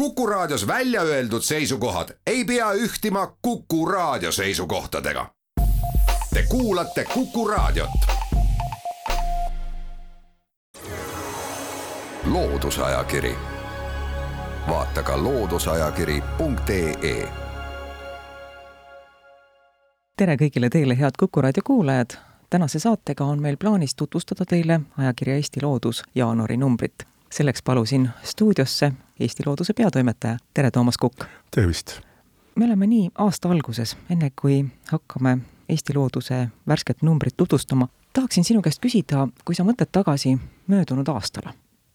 Kuku Raadios välja öeldud seisukohad ei pea ühtima Kuku Raadio seisukohtadega. Te kuulate Kuku Raadiot. loodusajakiri, vaata ka looduseajakiri.ee. tere kõigile teile, head Kuku Raadio kuulajad. tänase saatega on meil plaanis tutvustada teile ajakirja Eesti Loodus jaanuari numbrit. selleks palusin stuudiosse Eesti Looduse peatoimetaja, tere, Toomas Kukk! tervist! me oleme nii aasta alguses, enne kui hakkame Eesti Looduse värsket numbrit tutvustama, tahaksin sinu käest küsida, kui sa mõtled tagasi möödunud aastale,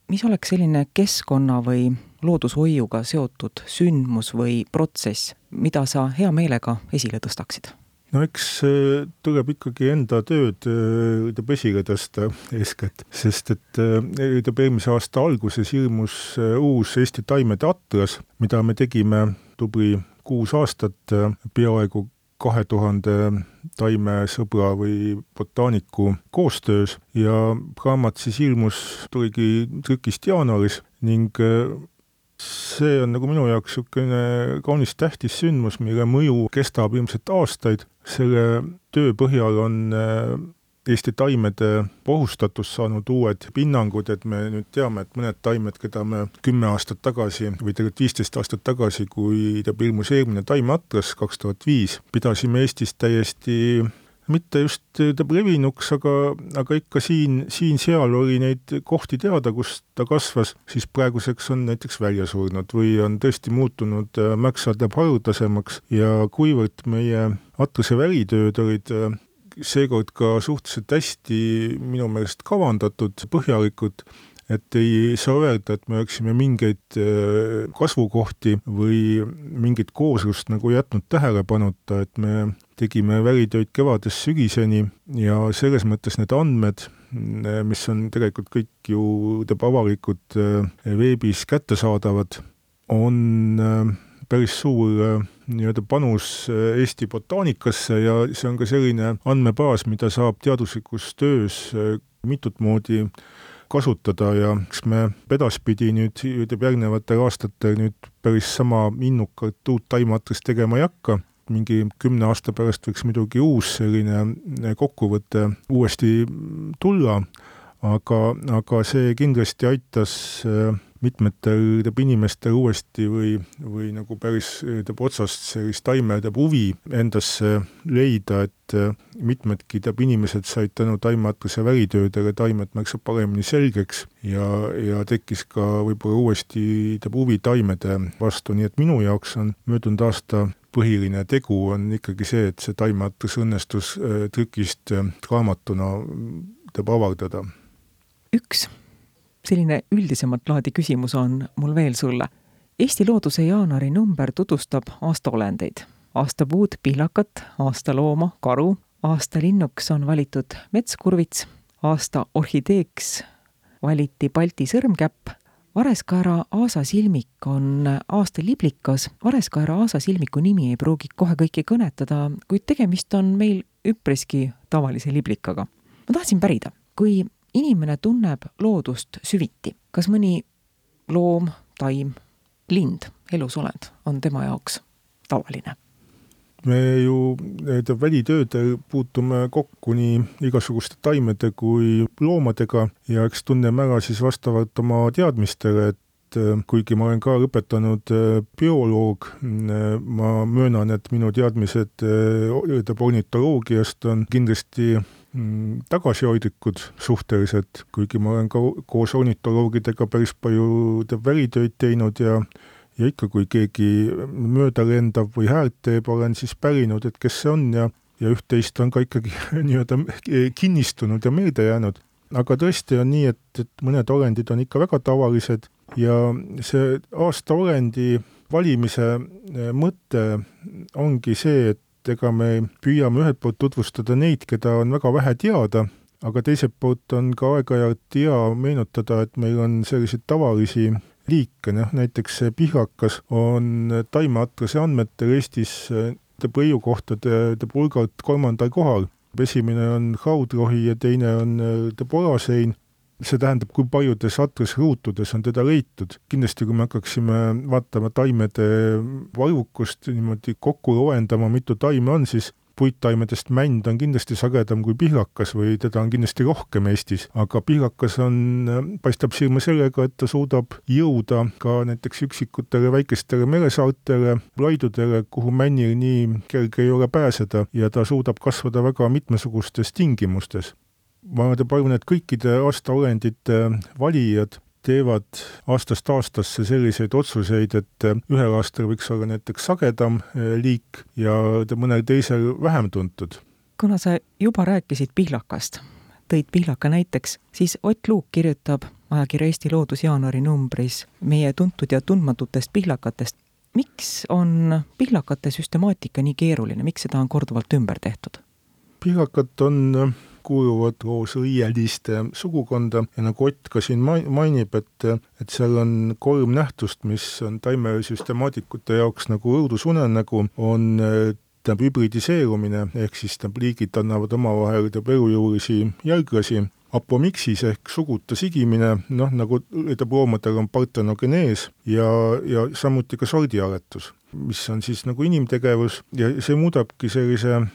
mis oleks selline keskkonna või loodushoiuga seotud sündmus või protsess, mida sa hea meelega esile tõstaksid? No eks äh, tuleb ikkagi enda tööd ütleb äh, esile tõsta eeskätt, sest et ütleb äh, eelmise aasta alguses ilmus uus Eesti taimede atlas, mida me tegime tubli kuus aastat peaaegu kahe tuhande taimesõbra või botaaniku koostöös ja raamat siis ilmus, tuligi trükist jaanuaris ning see on nagu minu jaoks niisugune kaunis tähtis sündmus, mille mõju kestab ilmselt aastaid. Selle töö põhjal on äh, Eesti taimede ohustatus saanud uued hinnangud, et me nüüd teame, et mõned taimed, keda me kümme aastat tagasi või tegelikult viisteist aastat tagasi, kui ilmus eelmine taimeatlas kaks tuhat viis, pidasime Eestis täiesti mitte just ta levinuks, aga, aga ikka siin, siin-seal oli neid kohti teada, kus ta kasvas, siis praeguseks on näiteks välja surnud või on tõesti muutunud äh, märksa haruldasemaks ja kuivõrd meie atlase välitööd olid äh, seekord ka suhteliselt hästi minu meelest kavandatud, põhjalikud, et ei saa öelda, et me oleksime mingeid äh, kasvukohti või mingit kooslust nagu jätnud tähelepanuta, et me tegime välitöid kevadest sügiseni ja selles mõttes need andmed, mis on tegelikult kõik ju teab avalikud äh, veebis kättesaadavad, on äh, päris suur nii-öelda panus Eesti botaanikasse ja see on ka selline andmebaas, mida saab teaduslikus töös mitut moodi kasutada ja eks me edaspidi nüüd, ütleb järgnevatel aastatel nüüd päris sama innukalt uut taimeatrist tegema ei hakka. Mingi kümne aasta pärast võiks muidugi uus selline eh, kokkuvõte uuesti tulla, aga, aga see kindlasti aitas eh, mitmetel teab inimestel uuesti või, või nagu päris teab otsast sellist taime teab huvi endasse leida, et eh, mitmedki teab inimesed said tänu taimeatlase välitöödele taimed märksa paremini selgeks ja, ja tekkis ka võib-olla uuesti teab huvi taimede vastu, nii et minu jaoks on möödunud aasta põhiline tegu on ikkagi see, et see taimeatlus õnnestus äh, trükist äh, raamatuna teeb avaldada. üks selline üldisemat laadi küsimus on mul veel sulle. Eesti Looduse jaanuari number tutvustab aastaolendeid, aastapuud pihlakat, aastalooma karu, aastalinnuks on valitud metskurvits, aasta orhideeks valiti Balti sõrmkäpp Vareskaera aasasilmik on aasta liblikas. Vareskaera aasasilmiku nimi ei pruugi kohe kõiki kõnetada, kuid tegemist on meil üpriski tavalise liblikaga. ma tahtsin pärida, kui inimene tunneb loodust süviti, kas mõni loom, taim, lind, elusolend on tema jaoks tavaline? me ju nende välitöödel puutume kokku nii igasuguste taimede kui loomadega ja eks tunneme ära siis vastavalt oma teadmistele, et äh, kuigi ma olen ka õpetanud äh, bioloog, äh, ma möönan, et minu teadmised ornitoloogiast on kindlasti tagasihoidlikud suhteliselt, kuigi ma olen ka koos ornitoloogidega päris palju välitöid teinud ja ja ikka, kui keegi mööda lendab või häält teeb, olen siis pärinud, et kes see on ja, ja üht-teist on ka ikkagi nii-öelda kinnistunud ja meelde jäänud. aga tõesti on nii, et, et mõned olendid on ikka väga tavalised ja see aasta olendi valimise eh, mõte ongi see, et ega me püüame ühelt poolt tutvustada neid, keda on väga vähe teada, aga teiselt poolt on ka aeg-ajalt hea meenutada, et meil on selliseid tavalisi liike, noh näiteks pihlakas on taimeatlase andmetel Eestis põiukohtade hulgalt kolmandal kohal. esimene on haudrohi ja teine on porasein see tähendab, kui paljudes atrusruutudes on teda leitud. kindlasti, kui me hakkaksime vaatama taimede arvukust niimoodi kokku loendama, mitu taime on, siis puittaimedest mänd on kindlasti sagedam kui pihlakas või teda on kindlasti rohkem Eestis, aga pihlakas on, paistab silma sellega, et ta suudab jõuda ka näiteks üksikutele väikestele meresaartele, laidudele, kuhu männil nii kerge ei ole pääseda ja ta suudab kasvada väga mitmesugustes tingimustes ma arvan, et kõikide aastaolendite valijad teevad aastast aastasse selliseid otsuseid, et ühel aastal võiks olla näiteks sagedam eh, liik ja mõnel teisel vähem tuntud. kuna sa juba rääkisid pihlakast, tõid pihlaka näiteks, siis Ott Luuk kirjutab ajakirja Eesti Loodus jaanuari numbris meie tuntud ja tundmatutest pihlakatest. miks on pihlakate süstemaatika nii keeruline, miks seda on korduvalt ümber tehtud? pihlakad on kuuluvad koos õieliste sugukonda. Ja nagu Ott ka siin mainib, et, et seal on kolm nähtust, mis on taimesüstemaatikute jaoks nagu õudusunenägu, on tähendab hübridiseerumine, ehk siis tähendab liigid annavad omavahel tähendab elujuurisi jälglasi, apomiksis ehk suguta sigimine, noh nagu ütleb loomadel on partenogenees ja, ja samuti ka sordiaretus, mis on siis nagu inimtegevus. Ja see muudabki sellise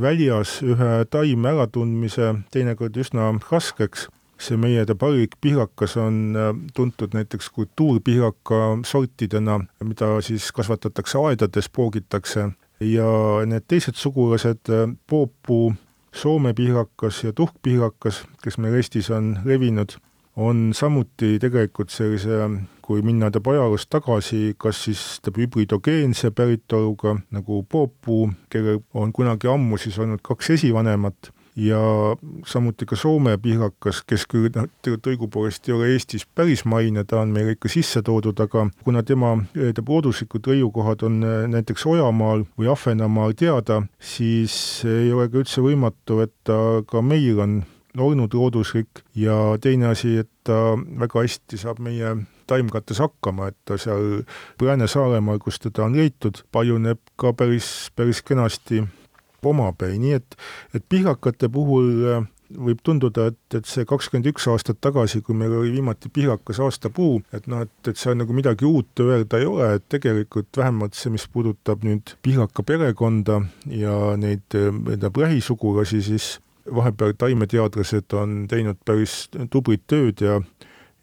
väljas ühe taime äratundmise teinekord üsna raskeks. see meie tabarik pihlakas on äh, tuntud näiteks kultuurpihlaka sortidena, mida siis kasvatatakse aedades, poogitakse ja need teised sugulased, äh, poopuu, Soome pihlakas ja tuhkpihlakas, kes meil Eestis on levinud, on samuti tegelikult sellise kui minna ta ajaloos tagasi, kas siis ta hübridogeense päritoluga nagu poopuu, kellel on kunagi ammu siis olnud kaks esivanemat ja samuti ka Soome pihlakas, kes küll noh, tegelikult õigupoolest ei ole Eestis päris maine, ta on meil ikka sisse toodud, aga kuna tema tähendab looduslikud rõiukohad on äh, näiteks Ojamaal või Ahvenamaal teada, siis ei ole ka üldse võimatu, et ta ka meil on olnud looduslik ja teine asi, et ta väga hästi saab meie taimkates hakkama, et ta seal Lääne-Saaremaal, kus teda on leitud, paljuneb ka päris, päris kenasti omapäi, nii et, et pihlakate puhul äh, võib tunduda, et, et see kakskümmend üks aastat tagasi, kui meil oli viimati pihlakas aastapuu, et noh, et, et seal nagu midagi uut öelda ei ole, et tegelikult vähemalt see, mis puudutab nüüd pihlaka perekonda ja neid, tähendab, lähisugulasi, siis vahepeal taimeteadlased on teinud päris tublit tööd ja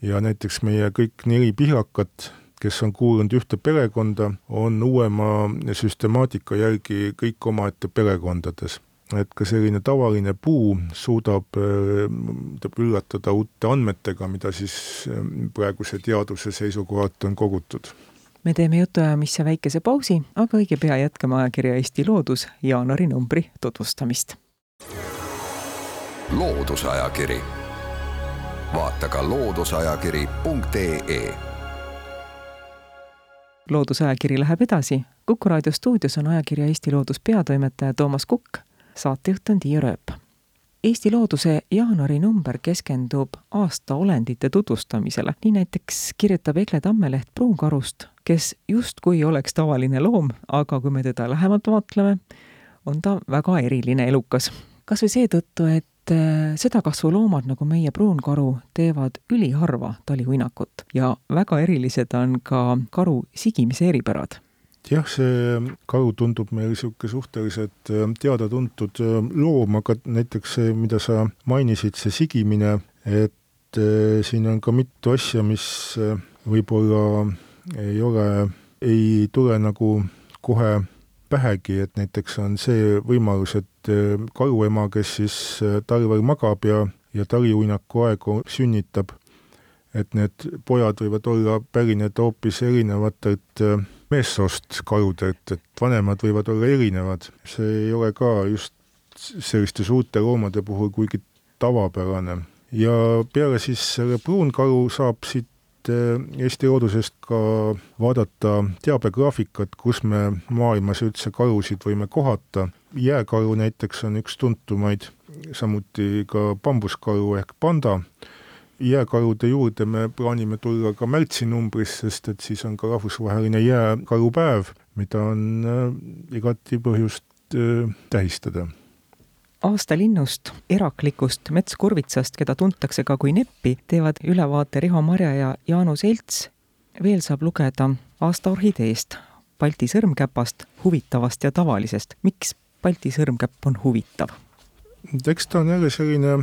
ja näiteks meie kõik neli pihlakat, kes on kuulunud ühte perekonda, on uuema süstemaatika järgi kõik omaette perekondades. et ka selline tavaline puu suudab äh, üllatada uute andmetega, mida siis äh, praeguse teaduse seisukohalt on kogutud me teeme jutuajamisse väikese pausi, aga õige pea jätkame ajakirja Eesti Loodus jaanuari numbri tutvustamist. Loodusajakiri vaata ka looduseajakiri.ee. loodusajakiri läheb edasi. Kuku raadio stuudios on ajakirja Eesti Loodus peatoimetaja Toomas Kukk, saatejuht on Tiia Rööp. Eesti Looduse jaanuari number keskendub aastaolendite tutvustamisele, nii näiteks kirjutab Egle Tammeleht pruunkarust, kes justkui oleks tavaline loom, aga kui me teda lähemalt vaatleme, on ta väga eriline elukas. kas või seetõttu, et et äh, sedakasvu loomad nagu meie pruunkaru teevad üliharva taliuinakut ja väga erilised on ka karu sigimise eripärad. Jah, see karu tundub meil niisugune suhteliselt äh, teada-tuntud äh, loom, aga näiteks see, mida sa mainisid, see sigimine, et siin on ka mitu asja, mis võib-olla ei ole, ei tule nagu kohe pähegi, et näiteks on see võimalus, et äh, karuema, kes siis äh, talvel magab ja, ja taliuinaku aegu sünnitab, et need pojad võivad olla pärineda hoopis erinevatelt äh, meessoost karudelt, et vanemad võivad olla erinevad. see ei ole ka just selliste suurte loomade puhul kuigi tavapärane. ja peale siis selle pruunkaru saab siit Eesti loodusest ka vaadata teabegraafikat, kus me maailmas üldse karusid võime kohata. jääkaru näiteks on üks tuntumaid, samuti ka bambuskaru ehk panda. jääkarude juurde me plaanime tulla ka märtsinumbris, sest et siis on ka rahvusvaheline jääkarupäev, mida on äh, igati põhjust äh, tähistada aastalinnust, eraklikust metskurvitsast, keda tuntakse ka kui neppi, teevad ülevaate Riho Marja ja Jaanus Elts. veel saab lugeda aasta orhideest, Balti sõrmkäpast, huvitavast ja tavalisest. miks Balti sõrmkäpp on huvitav? eks ta on jälle selline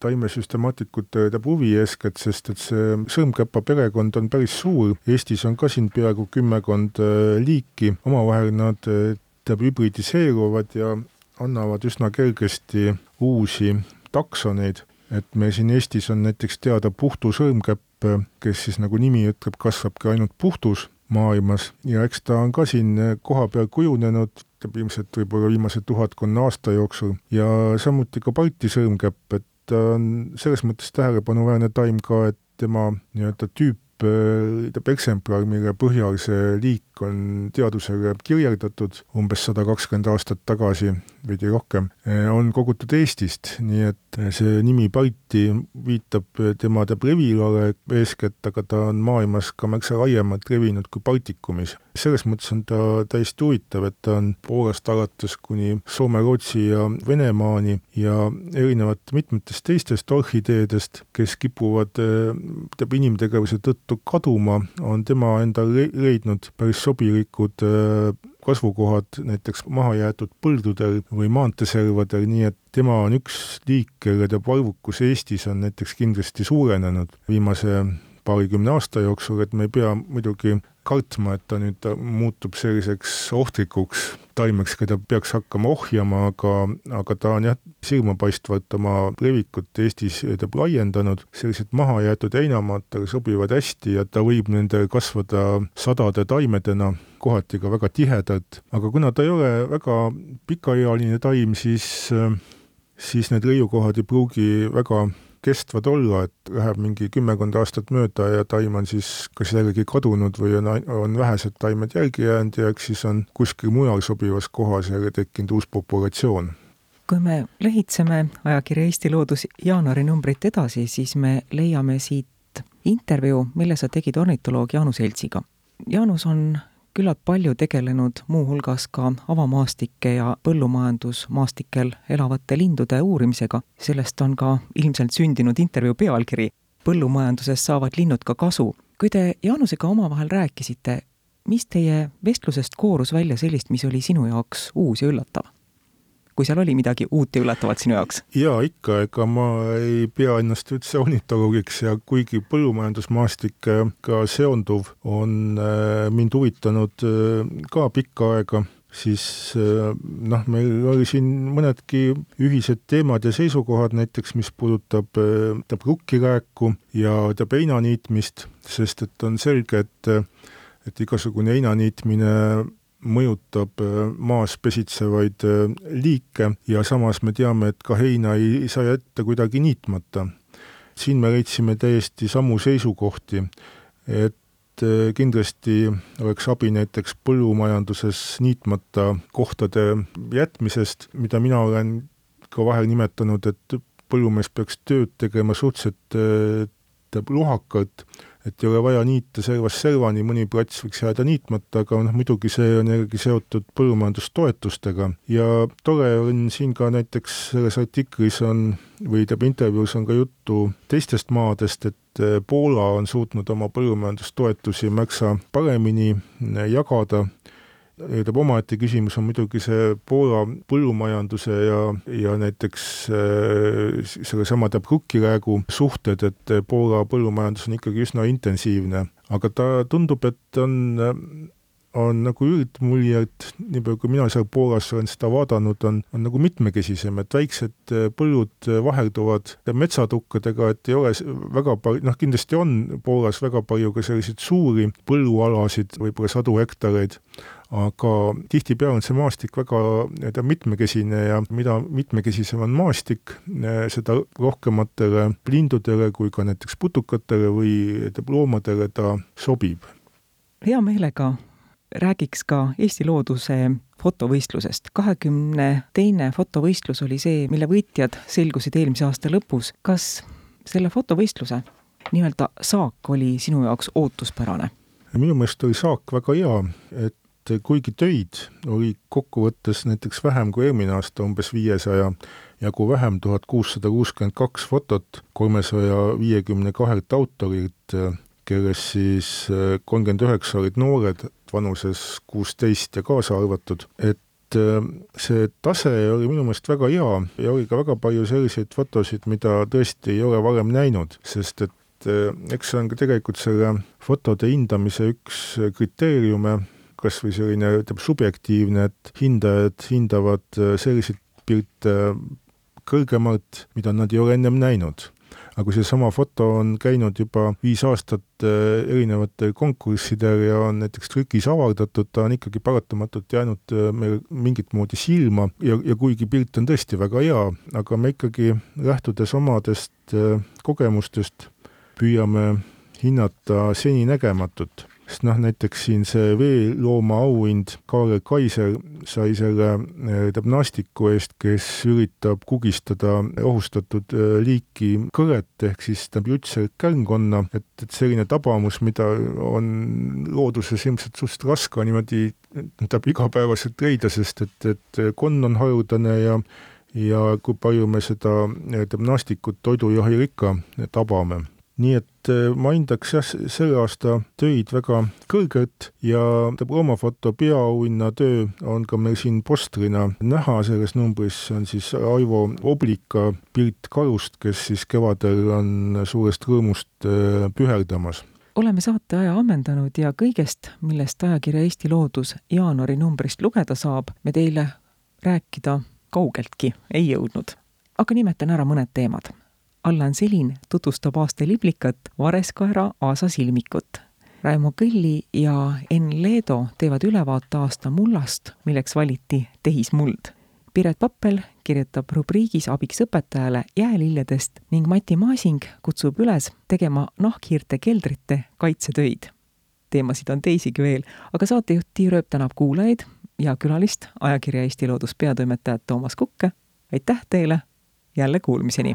taimesüstemaatikute teab huvi eeskätt, sest et see sõrmkäpa perekond on päris suur, Eestis on ka siin peaaegu kümmekond äh, liiki, omavahel nad äh, teab hübridiseeruvad ja annavad üsna kergesti uusi taksoneid, et meil siin Eestis on näiteks teada Puhtu sõrmkäpp, kes siis nagu nimi ütleb, kasvabki ainult Puhtus maailmas. Ja eks ta on ka siin kohapeal kujunenud, ilmselt võib-olla viimase tuhatkonna aasta jooksul. Ja samuti ka Balti sõrmkäpp, et ta on selles mõttes tähelepanuväärne taim ka, et tema nii-öelda tüüp eksemplar, mille põhjal see liik on teadusele kirjeldatud umbes sada kakskümmend aastat tagasi, veidi rohkem, on kogutud Eestist, nii et see nimi Balti viitab tema teab revilale eeskätt, aga ta on maailmas ka märksa laiemalt levinud kui Baltikumis. selles mõttes on ta täiesti huvitav, et ta on Poolast alates kuni Soome, Rootsi ja Venemaani ja erinevalt mitmetest teistest orhideedest, kes kipuvad inimtegevuse tõttu tõttu kaduma, on tema endale leidnud päris sobilikud äh, kasvukohad näiteks mahajäetud põldudel või maanteeservadel, nii et tema on üks liik, kelle teab arvukus Eestis on näiteks kindlasti suurenenud viimase paarikümne aasta jooksul, et me ei pea muidugi kartma, et ta nüüd muutub selliseks ohtlikuks taimeks, keda peaks hakkama ohjama, aga, aga ta on jah, silmapaistvalt oma levikut Eestis teeb laiendanud, sellised mahajäetud heinamaad talle sobivad hästi ja ta võib nendel kasvada sadade taimedena, kohati ka väga tihedalt, aga kuna ta ei ole väga pikaealine taim, siis, siis need leiukohad ei pruugi väga kestvad olla, et läheb mingi kümmekond aastat mööda ja taim on siis kas jällegi kadunud või on, on vähesed taimed järgi jäänud ja eks siis on kuskil mujal sobivas kohas jälle tekkinud uus populatsioon kui me lehitseme ajakirja Eesti Loodus jaanuarinumbrit edasi, siis me leiame siit intervjuu, mille sa tegid ornitoloog Jaanus Eltsiga. Jaanus on küllalt palju tegelenud muuhulgas ka avamaastike ja põllumajandusmaastikel elavate lindude uurimisega. sellest on ka ilmselt sündinud intervjuu pealkiri Põllumajanduses saavad linnud ka kasu. kui te Jaanusega omavahel rääkisite, mis teie vestlusest koorus välja sellist, mis oli sinu jaoks uus ja üllatav? Kui seal oli midagi uut ja üllatavat sinu jaoks? jaa, ikka, ega ma ei pea ennast üldse ornitoloogiks ja kuigi põllumajandusmaastikega seonduv on äh, mind huvitanud äh, ka pikka aega, siis äh, noh, meil oli siin mõnedki ühised teemad ja seisukohad, näiteks mis puudutab teab rukkirääku ja teab heinaniitmist, sest et on selge, et et igasugune heinaniitmine mõjutab äh, maas pesitsevaid äh, liike ja samas me teame, et ka heina ei saa jätta kuidagi niitmata. siin me leidsime täiesti samu seisukohti, et äh, kindlasti oleks abi näiteks põllumajanduses niitmata kohtade jätmisest, mida mina olen ka vahel nimetanud, et põllumees peaks tööd tegema suhteliselt lohakalt et ei ole vaja niita servast servani, mõni plats võiks jääda niitmata, aga noh, muidugi see on jällegi seotud põllumajandustoetustega ja tore on siin ka näiteks selles artiklis on või tähendab intervjuus on ka juttu teistest maadest, et Poola on suutnud oma põllumajandustoetusi märksa paremini jagada tähendab, omaette küsimus on muidugi see Poola põllumajanduse ja, ja näiteks äh, sellesama tähendab rukkiräägu suhted, et Poola põllumajandus on ikkagi üsna intensiivne, aga ta tundub, et on on nagu üldmulje, et nii palju, kui mina seal Poolas olen seda vaadanud, on, on nagu mitmekesisem, et väiksed äh, põllud äh, vahelduvad metsatukkadega, et ei ole väga palju, noh kindlasti on Poolas väga palju ka selliseid suuri põllualasid, võib-olla sadu hektareid, aga tihtipeale on see maastik väga nii-öelda mitmekesine ja mida mitmekesisem on maastik, äh, seda rohkematele lindudele kui ka näiteks putukatele või loomadele ta sobib. hea meelega räägiks ka Eesti looduse fotovõistlusest. kahekümne teine fotovõistlus oli see, mille võitjad selgusid eelmise aasta lõpus. kas selle fotovõistluse nii-öelda saak oli sinu jaoks ootuspärane? minu meelest oli saak väga hea, et kuigi töid oli kokkuvõttes näiteks vähem kui eelmine aasta, umbes viiesaja jagu vähem, tuhat kuussada kuuskümmend kaks fotot kolmesaja viiekümne kahelt autorilt, kellest siis kolmkümmend üheksa olid noored, vanuses kuusteist ja kaasa arvatud, et äh, see tase oli minu meelest väga hea ja oli ka väga palju selliseid fotosid, mida tõesti ei ole varem näinud, sest et äh, eks see on ka tegelikult selle fotode hindamise üks kriteeriume, kas või selline, ütleme, subjektiivne, et hindajad hindavad äh, selliseid pilte kõrgemalt, mida nad ei ole ennem näinud aga kui seesama foto on käinud juba viis aastat äh, erinevatel konkurssidel ja on näiteks trükis avaldatud, ta on ikkagi paratamatult jäänud äh, meil mingit moodi silma ja, ja kuigi pilt on tõesti väga hea, aga me ikkagi lähtudes omadest äh, kogemustest püüame hinnata seninägematut sest noh, näiteks siin see veelooma auhind, Kaarel Kaiser sai selle tähendab naastiku eest, kes üritab kugistada ohustatud äh, liiki kõret ehk siis tähendab üldse kärnkonna, et, et selline tabamus, mida on looduses ilmselt suhteliselt raske niimoodi tähendab igapäevaselt leida, sest et, et konn on haruldane ja ja kui palju me seda ütleme, naastikut toidujahi ikka tabame nii et äh, ma hindaks jah, selle aasta töid väga kõrgelt ja loomafoto peaauhinna töö on ka meil siin postrina näha. Selles numbris, see on siis Aivo Oblika pilt karust, kes siis kevadel on suurest rõõmust äh, püherdamas. Oleme saateaja ammendanud ja kõigest, millest ajakirja Eesti Loodus jaanuari numbrist lugeda saab, me teile rääkida kaugeltki ei jõudnud. aga nimetan ära mõned teemad Allan Selin tutvustab aasta liblikat Vareskoera Aasa silmikut. Raimo Kõlli ja Enn Leedo teevad ülevaate aasta mullast, milleks valiti tehismuld. Piret Pappel kirjutab rubriigis abiks õpetajale jäälilledest ning Mati Maasing kutsub üles tegema nahkhiirte keldrite kaitsetöid. teemasid on teisigi veel, aga saatejuht Tiir Ööp tänab kuulajaid ja külalist, ajakirja Eesti Loodus peatoimetajat Toomas Kukke. aitäh teile, jälle kuulmiseni!